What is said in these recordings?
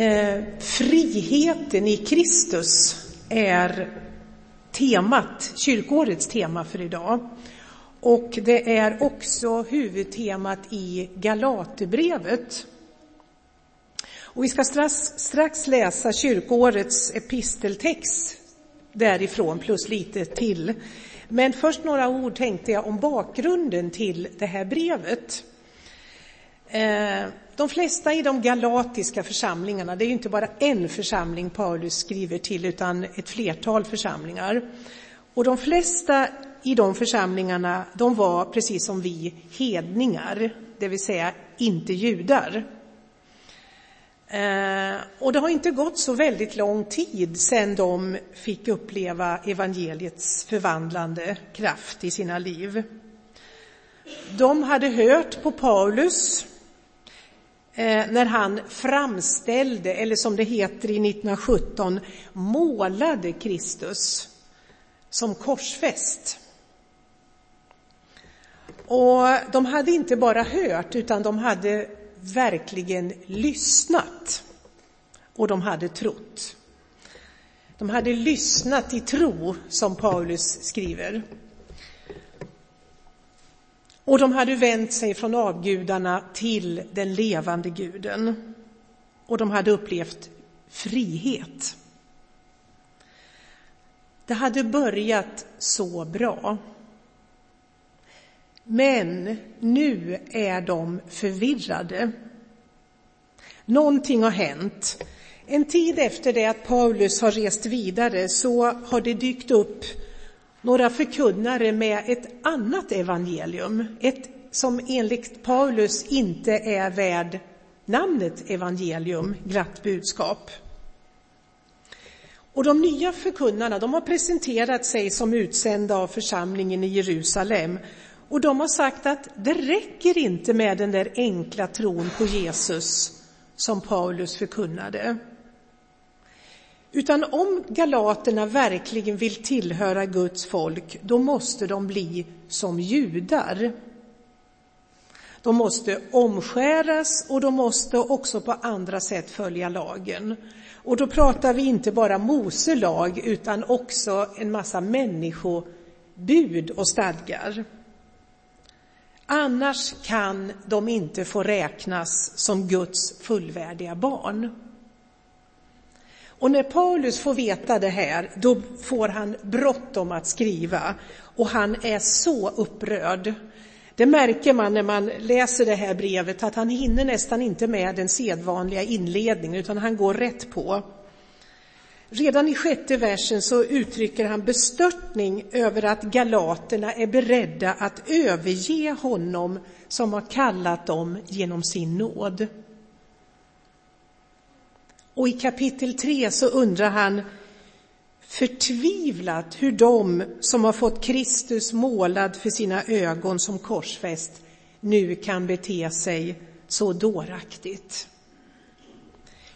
Eh, friheten i Kristus är temat, kyrkårets tema för idag. Och det är också huvudtemat i Galaterbrevet. Och vi ska strax, strax läsa kyrkårets episteltext därifrån plus lite till. Men först några ord tänkte jag om bakgrunden till det här brevet. Eh, de flesta i de galatiska församlingarna, det är ju inte bara en församling Paulus skriver till utan ett flertal församlingar. Och de flesta i de församlingarna, de var precis som vi hedningar, det vill säga inte judar. Eh, och det har inte gått så väldigt lång tid sedan de fick uppleva evangeliets förvandlande kraft i sina liv. De hade hört på Paulus Eh, när han framställde, eller som det heter i 1917, målade Kristus som korsfäst. Och de hade inte bara hört, utan de hade verkligen lyssnat. Och de hade trott. De hade lyssnat i tro, som Paulus skriver. Och de hade vänt sig från avgudarna till den levande guden. Och de hade upplevt frihet. Det hade börjat så bra. Men nu är de förvirrade. Någonting har hänt. En tid efter det att Paulus har rest vidare så har det dykt upp några förkunnare med ett annat evangelium. Ett som enligt Paulus inte är värd namnet evangelium, glatt budskap. Och de nya förkunnarna de har presenterat sig som utsända av församlingen i Jerusalem och de har sagt att det räcker inte med den där enkla tron på Jesus som Paulus förkunnade. Utan om galaterna verkligen vill tillhöra Guds folk, då måste de bli som judar. De måste omskäras och de måste också på andra sätt följa lagen. Och då pratar vi inte bara Mose lag utan också en massa människobud och stadgar. Annars kan de inte få räknas som Guds fullvärdiga barn. Och när Paulus får veta det här, då får han bråttom att skriva och han är så upprörd. Det märker man när man läser det här brevet, att han hinner nästan inte med den sedvanliga inledningen, utan han går rätt på. Redan i sjätte versen så uttrycker han bestörtning över att galaterna är beredda att överge honom som har kallat dem genom sin nåd. Och i kapitel 3 så undrar han förtvivlat hur de som har fått Kristus målad för sina ögon som korsfäst nu kan bete sig så dåraktigt.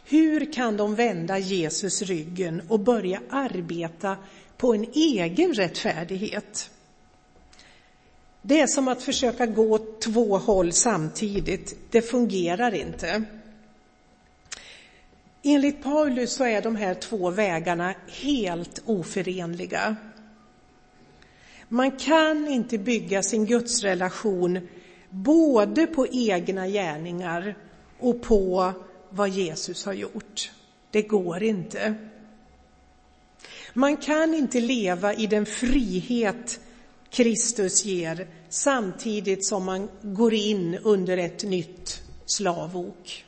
Hur kan de vända Jesus ryggen och börja arbeta på en egen rättfärdighet? Det är som att försöka gå två håll samtidigt. Det fungerar inte. Enligt Paulus så är de här två vägarna helt oförenliga. Man kan inte bygga sin gudsrelation både på egna gärningar och på vad Jesus har gjort. Det går inte. Man kan inte leva i den frihet Kristus ger samtidigt som man går in under ett nytt slavok.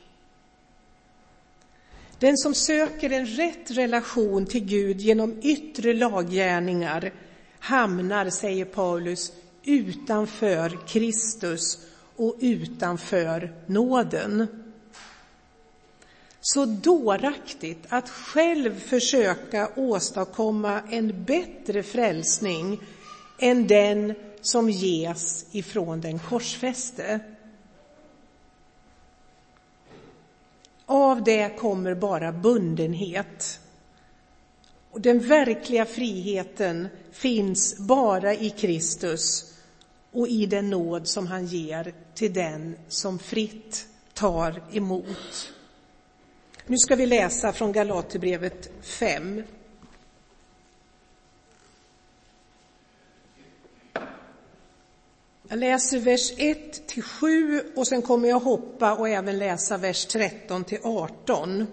Den som söker en rätt relation till Gud genom yttre laggärningar hamnar, säger Paulus, utanför Kristus och utanför nåden. Så dåraktigt att själv försöka åstadkomma en bättre frälsning än den som ges ifrån den korsfäste. Av det kommer bara bundenhet. Och den verkliga friheten finns bara i Kristus och i den nåd som han ger till den som fritt tar emot. Nu ska vi läsa från Galaterbrevet 5. Jag läser vers 1 till 7 och sen kommer jag hoppa och även läsa vers 13 till 18.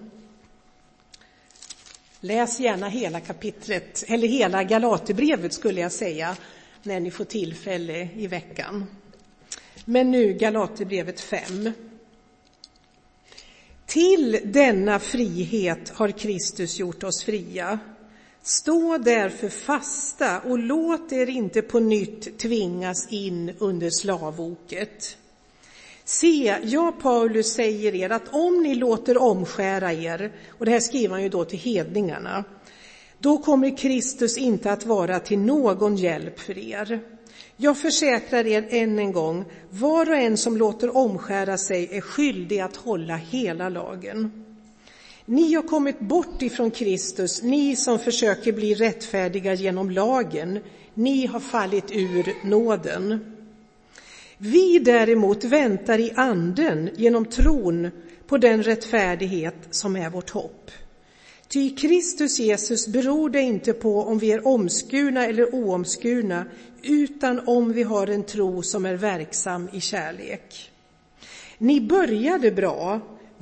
Läs gärna hela kapitlet, eller hela Galaterbrevet skulle jag säga, när ni får tillfälle i veckan. Men nu Galaterbrevet 5. Till denna frihet har Kristus gjort oss fria. Stå därför fasta och låt er inte på nytt tvingas in under slavoket. Se, jag Paulus säger er att om ni låter omskära er, och det här skriver han ju då till hedningarna, då kommer Kristus inte att vara till någon hjälp för er. Jag försäkrar er än en gång, var och en som låter omskära sig är skyldig att hålla hela lagen. Ni har kommit bort ifrån Kristus, ni som försöker bli rättfärdiga genom lagen. Ni har fallit ur nåden. Vi däremot väntar i anden genom tron på den rättfärdighet som är vårt hopp. Ty i Kristus Jesus beror det inte på om vi är omskurna eller oomskurna, utan om vi har en tro som är verksam i kärlek. Ni började bra,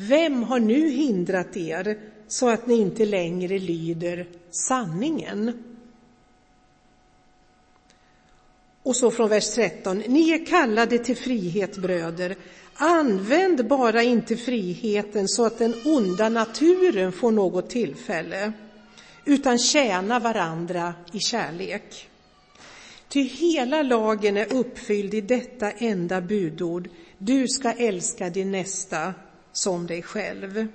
vem har nu hindrat er så att ni inte längre lyder sanningen? Och så från vers 13. Ni är kallade till frihet, bröder. Använd bara inte friheten så att den onda naturen får något tillfälle, utan tjäna varandra i kärlek. Ty hela lagen är uppfylld i detta enda budord. Du ska älska din nästa som dig själv.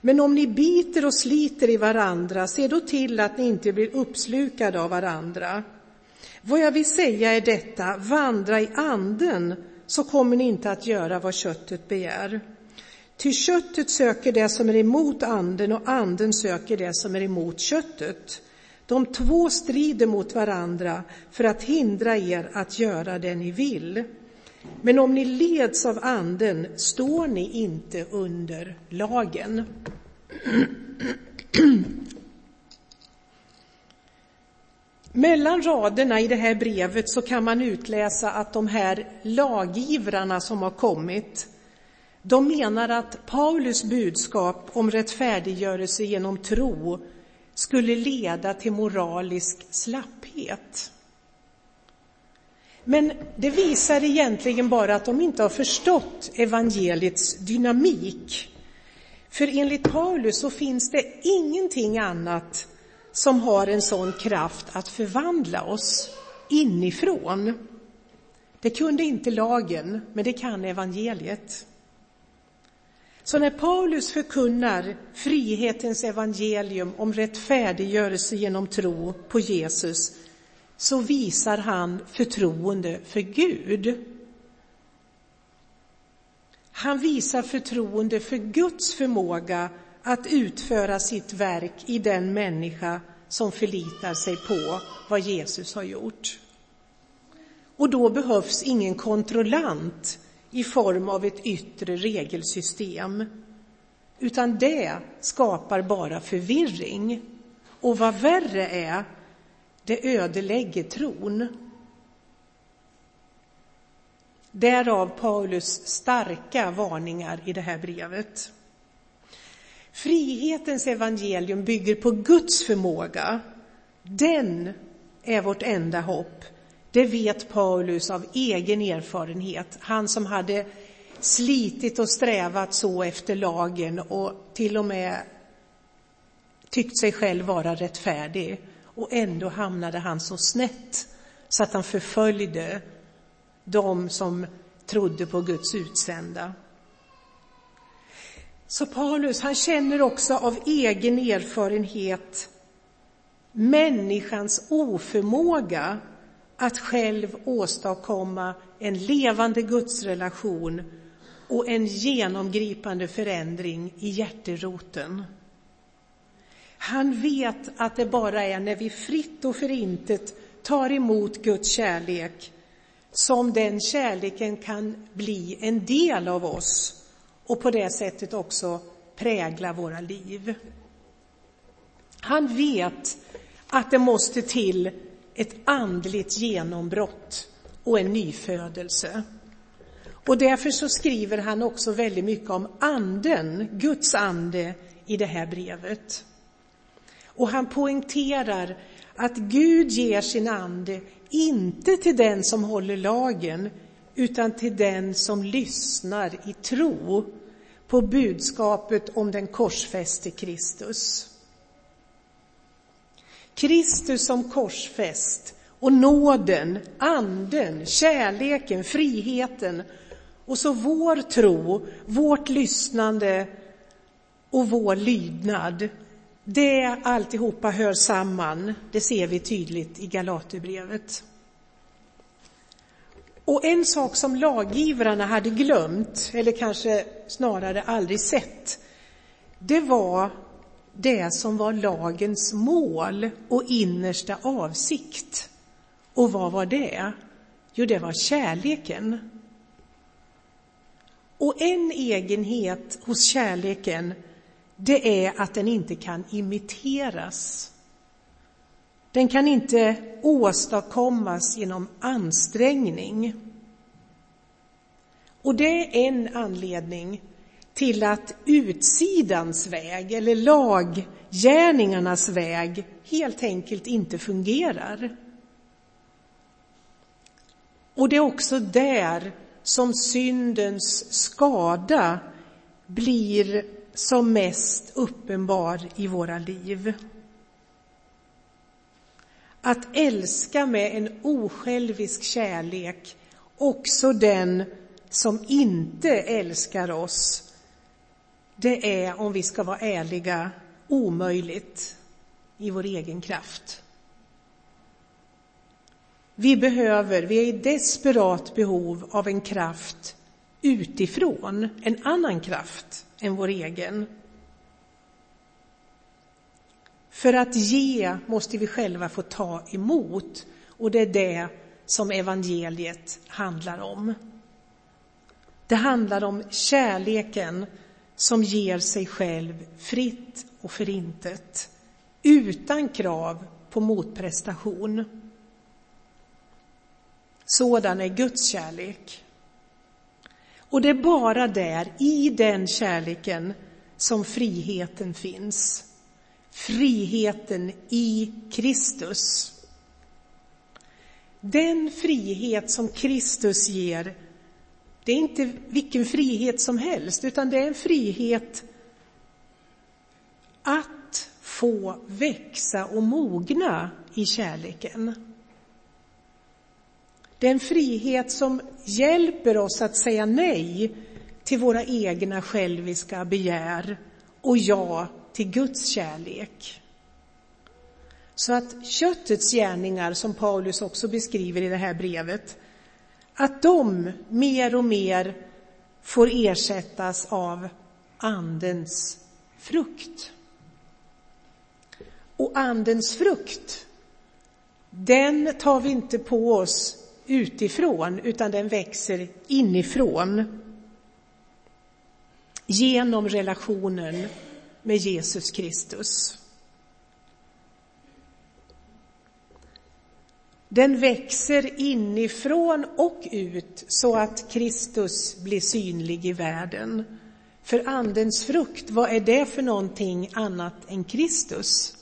Men om ni biter och sliter i varandra, se då till att ni inte blir uppslukade av varandra. Vad jag vill säga är detta, vandra i anden så kommer ni inte att göra vad köttet begär. Ty köttet söker det som är emot anden och anden söker det som är emot köttet. De två strider mot varandra för att hindra er att göra det ni vill. Men om ni leds av anden står ni inte under lagen. Mellan raderna i det här brevet så kan man utläsa att de här lagivrarna som har kommit, de menar att Paulus budskap om rättfärdiggörelse genom tro skulle leda till moralisk slapphet. Men det visar egentligen bara att de inte har förstått evangeliets dynamik. För enligt Paulus så finns det ingenting annat som har en sån kraft att förvandla oss inifrån. Det kunde inte lagen, men det kan evangeliet. Så när Paulus förkunnar frihetens evangelium om rättfärdiggörelse genom tro på Jesus så visar han förtroende för Gud. Han visar förtroende för Guds förmåga att utföra sitt verk i den människa som förlitar sig på vad Jesus har gjort. Och då behövs ingen kontrollant i form av ett yttre regelsystem, utan det skapar bara förvirring. Och vad värre är, det ödelägger tron. Därav Paulus starka varningar i det här brevet. Frihetens evangelium bygger på Guds förmåga. Den är vårt enda hopp. Det vet Paulus av egen erfarenhet. Han som hade slitit och strävat så efter lagen och till och med tyckt sig själv vara rättfärdig. Och ändå hamnade han så snett så att han förföljde de som trodde på Guds utsända. Så Paulus, han känner också av egen erfarenhet människans oförmåga att själv åstadkomma en levande gudsrelation och en genomgripande förändring i hjärteroten. Han vet att det bara är när vi fritt och förintet tar emot Guds kärlek som den kärleken kan bli en del av oss och på det sättet också prägla våra liv. Han vet att det måste till ett andligt genombrott och en nyfödelse. Och därför så skriver han också väldigt mycket om anden, Guds ande, i det här brevet. Och han poängterar att Gud ger sin ande inte till den som håller lagen, utan till den som lyssnar i tro på budskapet om den korsfäste Kristus. Kristus som korsfäst och nåden, anden, kärleken, friheten och så vår tro, vårt lyssnande och vår lydnad. Det alltihopa hör samman, det ser vi tydligt i Galaterbrevet. Och en sak som laggivarna hade glömt, eller kanske snarare aldrig sett, det var det som var lagens mål och innersta avsikt. Och vad var det? Jo, det var kärleken. Och en egenhet hos kärleken, det är att den inte kan imiteras. Den kan inte åstadkommas genom ansträngning. Och det är en anledning till att utsidans väg, eller laggärningarnas väg, helt enkelt inte fungerar. Och det är också där som syndens skada blir som mest uppenbar i våra liv. Att älska med en osjälvisk kärlek också den som inte älskar oss, det är, om vi ska vara ärliga, omöjligt i vår egen kraft. Vi behöver, vi är i desperat behov av en kraft utifrån, en annan kraft än vår egen. För att ge måste vi själva få ta emot och det är det som evangeliet handlar om. Det handlar om kärleken som ger sig själv fritt och förintet utan krav på motprestation. Sådan är Guds kärlek. Och det är bara där, i den kärleken, som friheten finns. Friheten i Kristus. Den frihet som Kristus ger, det är inte vilken frihet som helst, utan det är en frihet att få växa och mogna i kärleken. Det är en frihet som hjälper oss att säga nej till våra egna själviska begär och ja till Guds kärlek. Så att köttets gärningar, som Paulus också beskriver i det här brevet, att de mer och mer får ersättas av Andens frukt. Och Andens frukt, den tar vi inte på oss utifrån, utan den växer inifrån genom relationen med Jesus Kristus. Den växer inifrån och ut så att Kristus blir synlig i världen. För Andens frukt, vad är det för någonting annat än Kristus?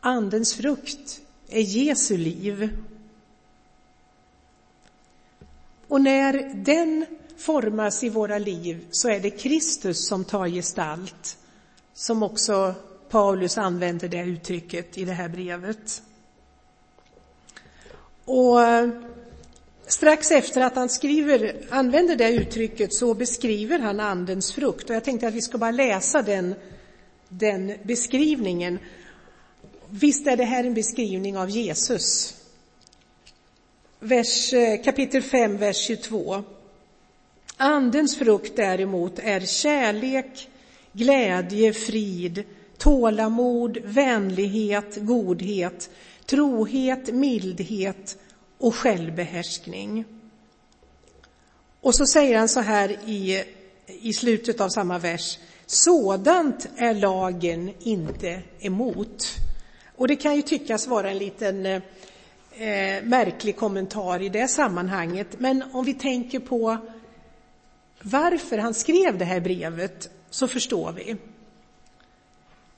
Andens frukt är Jesu liv. Och när den formas i våra liv så är det Kristus som tar gestalt, som också Paulus använder det uttrycket i det här brevet. Och eh, strax efter att han skriver, använder det uttrycket så beskriver han Andens frukt. Och jag tänkte att vi ska bara läsa den, den beskrivningen. Visst är det här en beskrivning av Jesus? Vers, eh, kapitel 5, vers 22. Andens frukt däremot är kärlek, glädje, frid, tålamod, vänlighet, godhet, trohet, mildhet och självbehärskning. Och så säger han så här i, i slutet av samma vers. Sådant är lagen inte emot. Och det kan ju tyckas vara en liten eh, eh, märklig kommentar i det sammanhanget, men om vi tänker på varför han skrev det här brevet så förstår vi.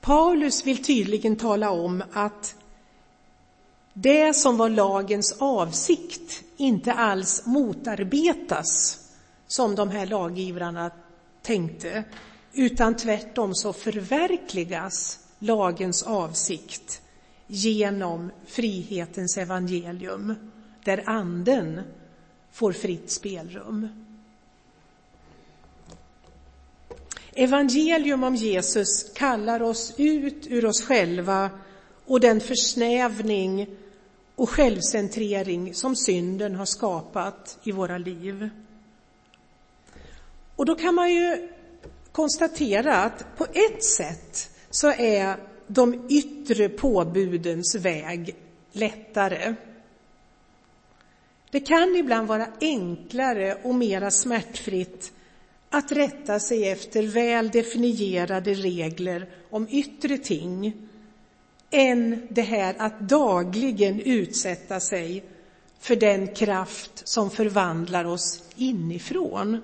Paulus vill tydligen tala om att det som var lagens avsikt inte alls motarbetas som de här laggivarna tänkte, utan tvärtom så förverkligas lagens avsikt genom frihetens evangelium, där anden får fritt spelrum. Evangelium om Jesus kallar oss ut ur oss själva och den försnävning och självcentrering som synden har skapat i våra liv. Och då kan man ju konstatera att på ett sätt så är de yttre påbudens väg lättare. Det kan ibland vara enklare och mera smärtfritt att rätta sig efter väl definierade regler om yttre ting än det här att dagligen utsätta sig för den kraft som förvandlar oss inifrån.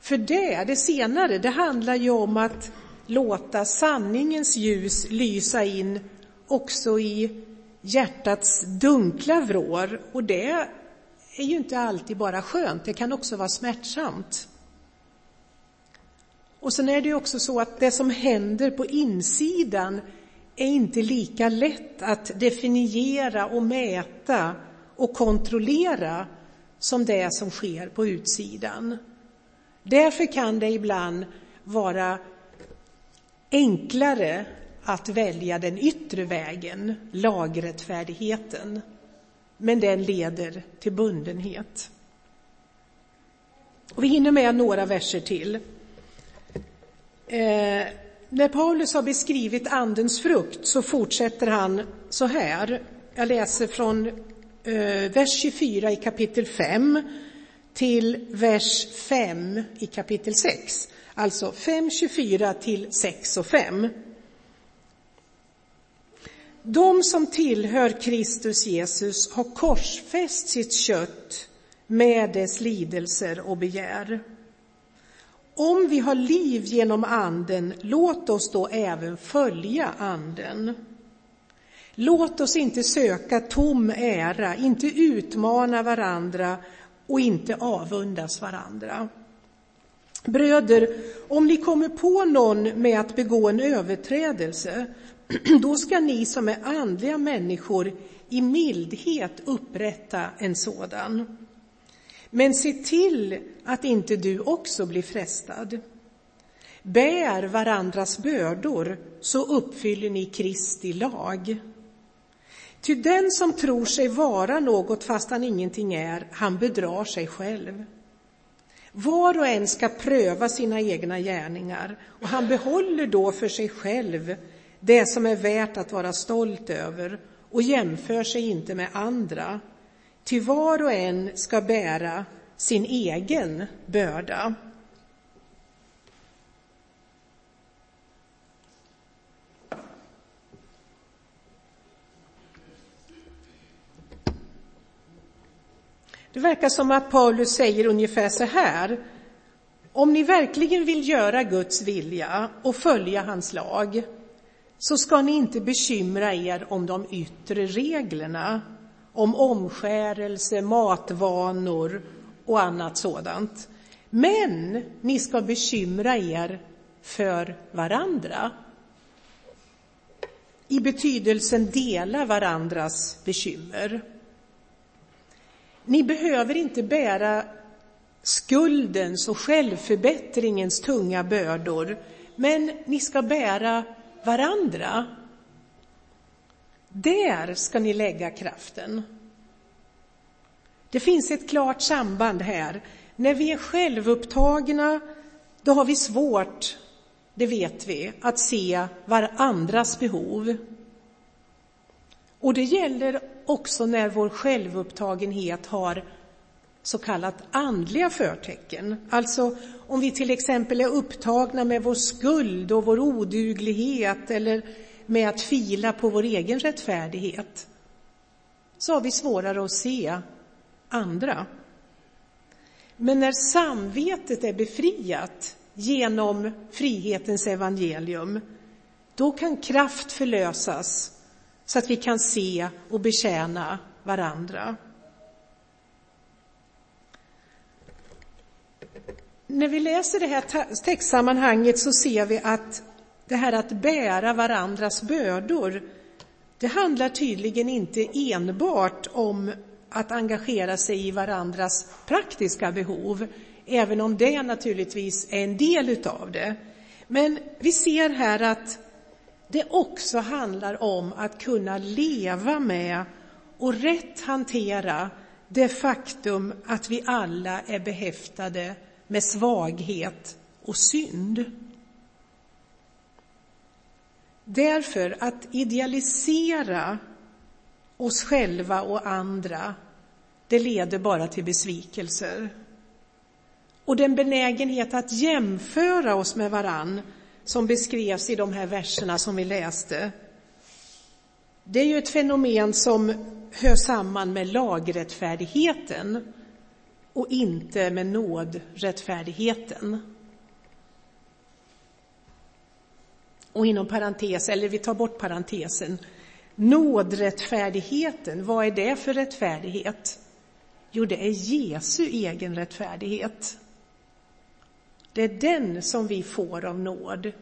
För det, det senare, det handlar ju om att låta sanningens ljus lysa in också i hjärtats dunkla vrår och det är ju inte alltid bara skönt, det kan också vara smärtsamt. Och sen är det ju också så att det som händer på insidan är inte lika lätt att definiera och mäta och kontrollera som det som sker på utsidan. Därför kan det ibland vara enklare att välja den yttre vägen, lagrättfärdigheten, men den leder till bundenhet. Och vi hinner med några verser till. Eh, när Paulus har beskrivit Andens frukt så fortsätter han så här. Jag läser från eh, vers 24 i kapitel 5 till vers 5 i kapitel 6. Alltså 5, 24 till 6 och 5. De som tillhör Kristus Jesus har korsfäst sitt kött med dess lidelser och begär. Om vi har liv genom anden, låt oss då även följa anden. Låt oss inte söka tom ära, inte utmana varandra och inte avundas varandra. Bröder, om ni kommer på någon med att begå en överträdelse, då ska ni som är andliga människor i mildhet upprätta en sådan. Men se till att inte du också blir frestad. Bär varandras bördor, så uppfyller ni Kristi lag. Ty den som tror sig vara något fast han ingenting är, han bedrar sig själv. Var och en ska pröva sina egna gärningar och han behåller då för sig själv det som är värt att vara stolt över och jämför sig inte med andra. Ty var och en ska bära sin egen börda. Det verkar som att Paulus säger ungefär så här. Om ni verkligen vill göra Guds vilja och följa hans lag så ska ni inte bekymra er om de yttre reglerna, om omskärelse, matvanor och annat sådant. Men ni ska bekymra er för varandra. I betydelsen dela varandras bekymmer. Ni behöver inte bära skuldens och självförbättringens tunga bördor, men ni ska bära varandra. Där ska ni lägga kraften. Det finns ett klart samband här. När vi är självupptagna, då har vi svårt, det vet vi, att se varandras behov. Och det gäller också när vår självupptagenhet har så kallat andliga förtecken. Alltså om vi till exempel är upptagna med vår skuld och vår oduglighet eller med att fila på vår egen rättfärdighet, så har vi svårare att se andra. Men när samvetet är befriat genom frihetens evangelium, då kan kraft förlösas så att vi kan se och betjäna varandra. När vi läser det här textsammanhanget så ser vi att det här att bära varandras bördor, det handlar tydligen inte enbart om att engagera sig i varandras praktiska behov, även om det naturligtvis är en del utav det. Men vi ser här att det också handlar om att kunna leva med och rätt hantera det faktum att vi alla är behäftade med svaghet och synd. Därför att idealisera oss själva och andra, det leder bara till besvikelser. Och den benägenhet att jämföra oss med varann som beskrevs i de här verserna som vi läste, det är ju ett fenomen som hör samman med lagrättfärdigheten och inte med nådrättfärdigheten. Och inom parentes, eller vi tar bort parentesen, nådrättfärdigheten, vad är det för rättfärdighet? Jo, det är Jesu egen rättfärdighet. Det är den som vi får av nåd.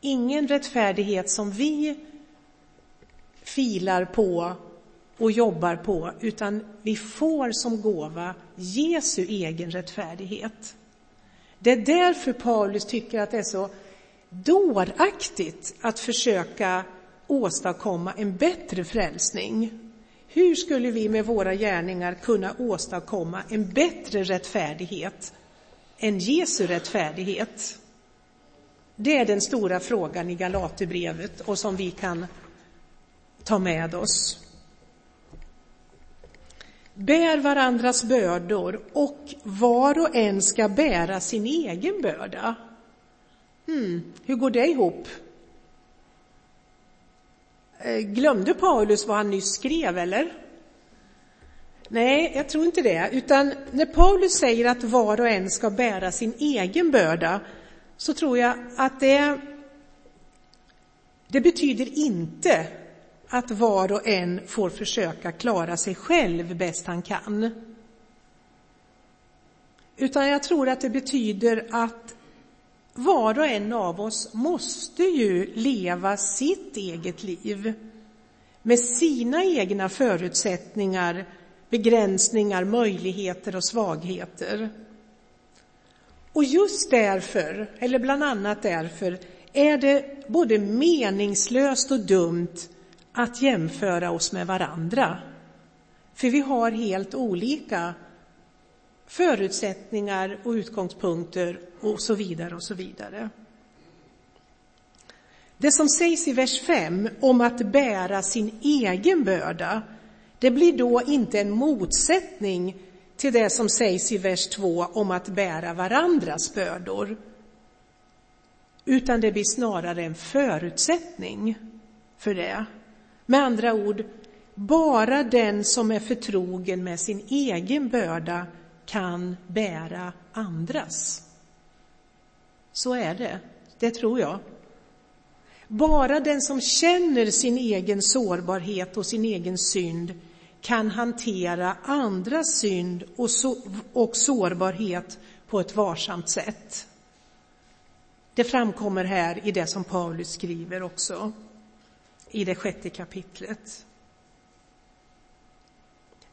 Ingen rättfärdighet som vi filar på och jobbar på, utan vi får som gåva Jesu egen rättfärdighet. Det är därför Paulus tycker att det är så dåraktigt att försöka åstadkomma en bättre frälsning. Hur skulle vi med våra gärningar kunna åstadkomma en bättre rättfärdighet än Jesu rättfärdighet? Det är den stora frågan i Galaterbrevet och som vi kan ta med oss. Bär varandras bördor och var och en ska bära sin egen börda. Hmm, hur går det ihop? Eh, glömde Paulus vad han nyss skrev, eller? Nej, jag tror inte det. Utan när Paulus säger att var och en ska bära sin egen börda, så tror jag att det, det betyder inte att var och en får försöka klara sig själv bäst han kan. Utan jag tror att det betyder att var och en av oss måste ju leva sitt eget liv med sina egna förutsättningar, begränsningar, möjligheter och svagheter. Och just därför, eller bland annat därför, är det både meningslöst och dumt att jämföra oss med varandra. För vi har helt olika förutsättningar och utgångspunkter och så vidare och så vidare. Det som sägs i vers 5 om att bära sin egen börda, det blir då inte en motsättning till det som sägs i vers 2 om att bära varandras bördor, utan det blir snarare en förutsättning för det. Med andra ord, bara den som är förtrogen med sin egen börda kan bära andras. Så är det, det tror jag. Bara den som känner sin egen sårbarhet och sin egen synd kan hantera andras synd och, så, och sårbarhet på ett varsamt sätt. Det framkommer här i det som Paulus skriver också, i det sjätte kapitlet.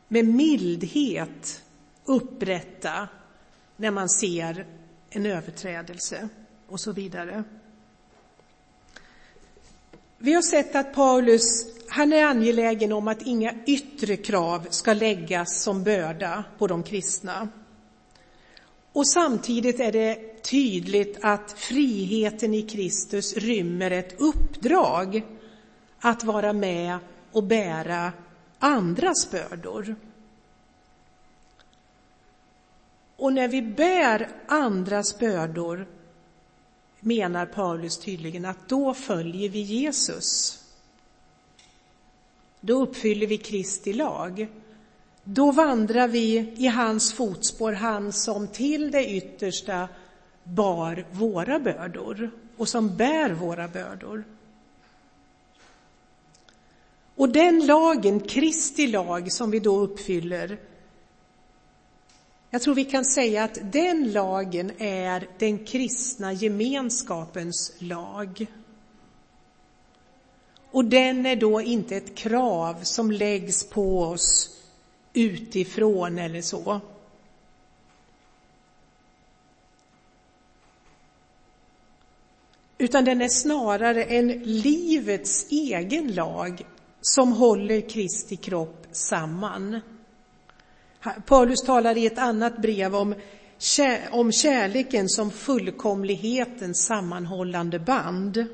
Med mildhet upprätta när man ser en överträdelse och så vidare. Vi har sett att Paulus han är angelägen om att inga yttre krav ska läggas som börda på de kristna. Och samtidigt är det tydligt att friheten i Kristus rymmer ett uppdrag att vara med och bära andras bördor. Och när vi bär andras bördor menar Paulus tydligen att då följer vi Jesus. Då uppfyller vi Kristi lag. Då vandrar vi i hans fotspår, han som till det yttersta bar våra bördor och som bär våra bördor. Och den lagen, Kristi lag, som vi då uppfyller, jag tror vi kan säga att den lagen är den kristna gemenskapens lag. Och den är då inte ett krav som läggs på oss utifrån eller så. Utan den är snarare en livets egen lag som håller Kristi kropp samman. Paulus talar i ett annat brev om, om kärleken som fullkomlighetens sammanhållande band.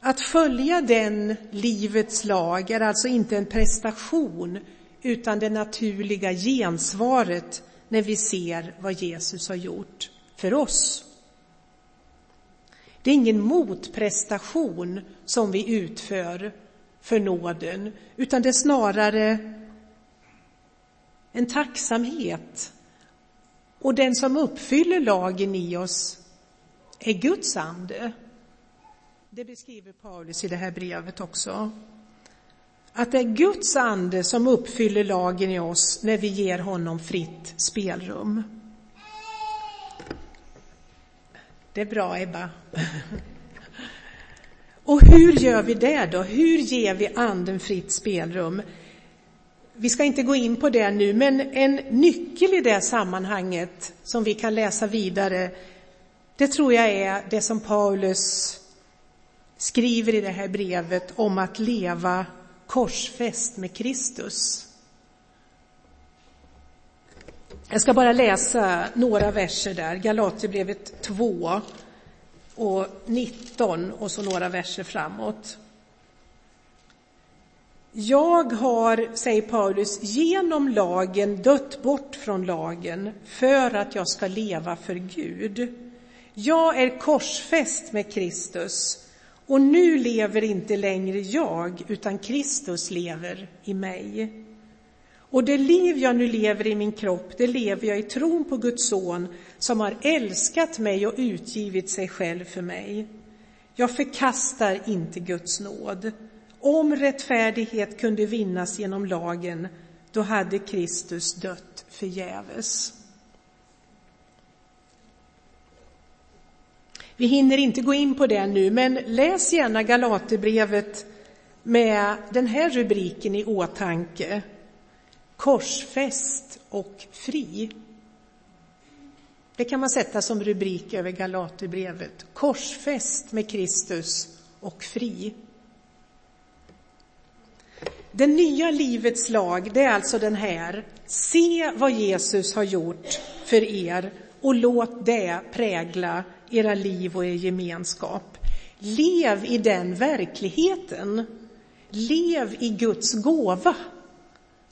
Att följa den livets lag är alltså inte en prestation utan det naturliga gensvaret när vi ser vad Jesus har gjort för oss. Det är ingen motprestation som vi utför för nåden, utan det är snarare en tacksamhet. Och den som uppfyller lagen i oss är Guds ande. Det beskriver Paulus i det här brevet också. Att det är Guds ande som uppfyller lagen i oss när vi ger honom fritt spelrum. Det är bra, Ebba. Och hur gör vi det då? Hur ger vi anden fritt spelrum? Vi ska inte gå in på det nu, men en nyckel i det sammanhanget som vi kan läsa vidare, det tror jag är det som Paulus skriver i det här brevet om att leva korsfäst med Kristus. Jag ska bara läsa några verser där, Galaterbrevet 2 och 19 och så några verser framåt. Jag har, säger Paulus, genom lagen dött bort från lagen för att jag ska leva för Gud. Jag är korsfäst med Kristus och nu lever inte längre jag, utan Kristus lever i mig. Och det liv jag nu lever i min kropp, det lever jag i tron på Guds son som har älskat mig och utgivit sig själv för mig. Jag förkastar inte Guds nåd. Om rättfärdighet kunde vinnas genom lagen, då hade Kristus dött förgäves. Vi hinner inte gå in på det nu, men läs gärna Galaterbrevet med den här rubriken i åtanke. Korsfäst och fri. Det kan man sätta som rubrik över Galaterbrevet. Korsfäst med Kristus och fri. Det nya livets lag, det är alltså den här. Se vad Jesus har gjort för er och låt det prägla era liv och er gemenskap. Lev i den verkligheten. Lev i Guds gåva.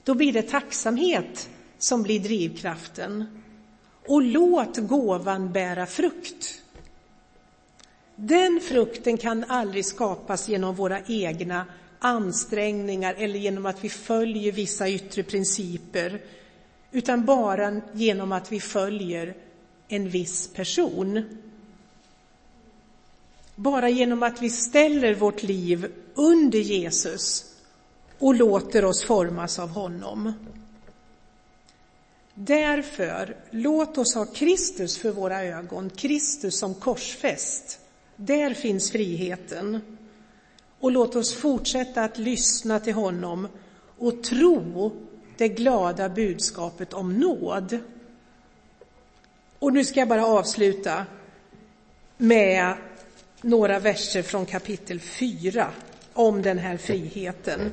Då blir det tacksamhet som blir drivkraften. Och låt gåvan bära frukt. Den frukten kan aldrig skapas genom våra egna ansträngningar eller genom att vi följer vissa yttre principer, utan bara genom att vi följer en viss person. Bara genom att vi ställer vårt liv under Jesus och låter oss formas av honom. Därför, låt oss ha Kristus för våra ögon, Kristus som korsfäst. Där finns friheten. Och låt oss fortsätta att lyssna till honom och tro det glada budskapet om nåd. Och nu ska jag bara avsluta med några verser från kapitel 4 om den här friheten.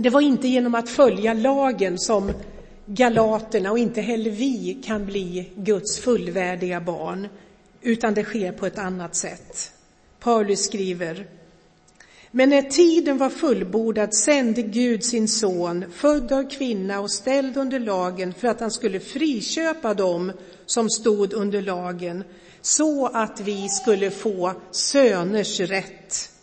Det var inte genom att följa lagen som galaterna och inte heller vi kan bli Guds fullvärdiga barn, utan det sker på ett annat sätt. Paulus skriver Men när tiden var fullbordad sände Gud sin son, född av kvinna och ställd under lagen, för att han skulle friköpa dem som stod under lagen, så att vi skulle få söners rätt.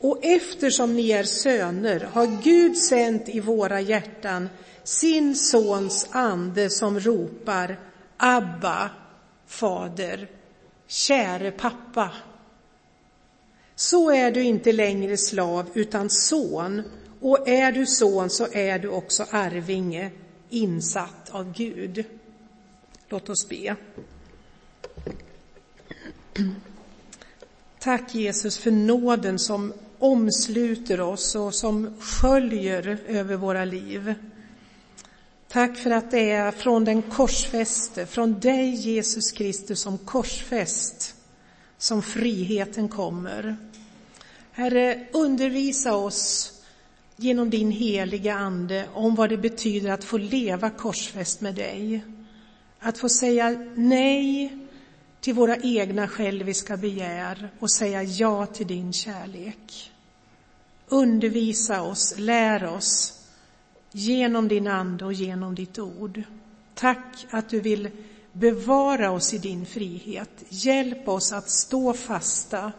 Och eftersom ni är söner har Gud sänt i våra hjärtan sin sons ande som ropar Abba, fader, käre pappa. Så är du inte längre slav utan son och är du son så är du också arvinge, insatt av Gud. Låt oss be. Tack Jesus för nåden som omsluter oss och som sköljer över våra liv. Tack för att det är från den korsfäste, från dig Jesus Kristus som korsfäst, som friheten kommer. Herre, undervisa oss genom din heliga Ande om vad det betyder att få leva korsfäst med dig. Att få säga nej till våra egna själviska begär och säga ja till din kärlek. Undervisa oss, lär oss genom din Ande och genom ditt ord. Tack att du vill bevara oss i din frihet. Hjälp oss att stå fasta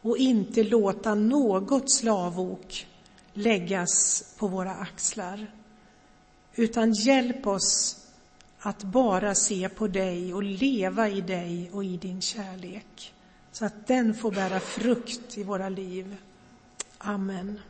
och inte låta något slavok läggas på våra axlar. Utan hjälp oss att bara se på dig och leva i dig och i din kärlek så att den får bära frukt i våra liv. Amen.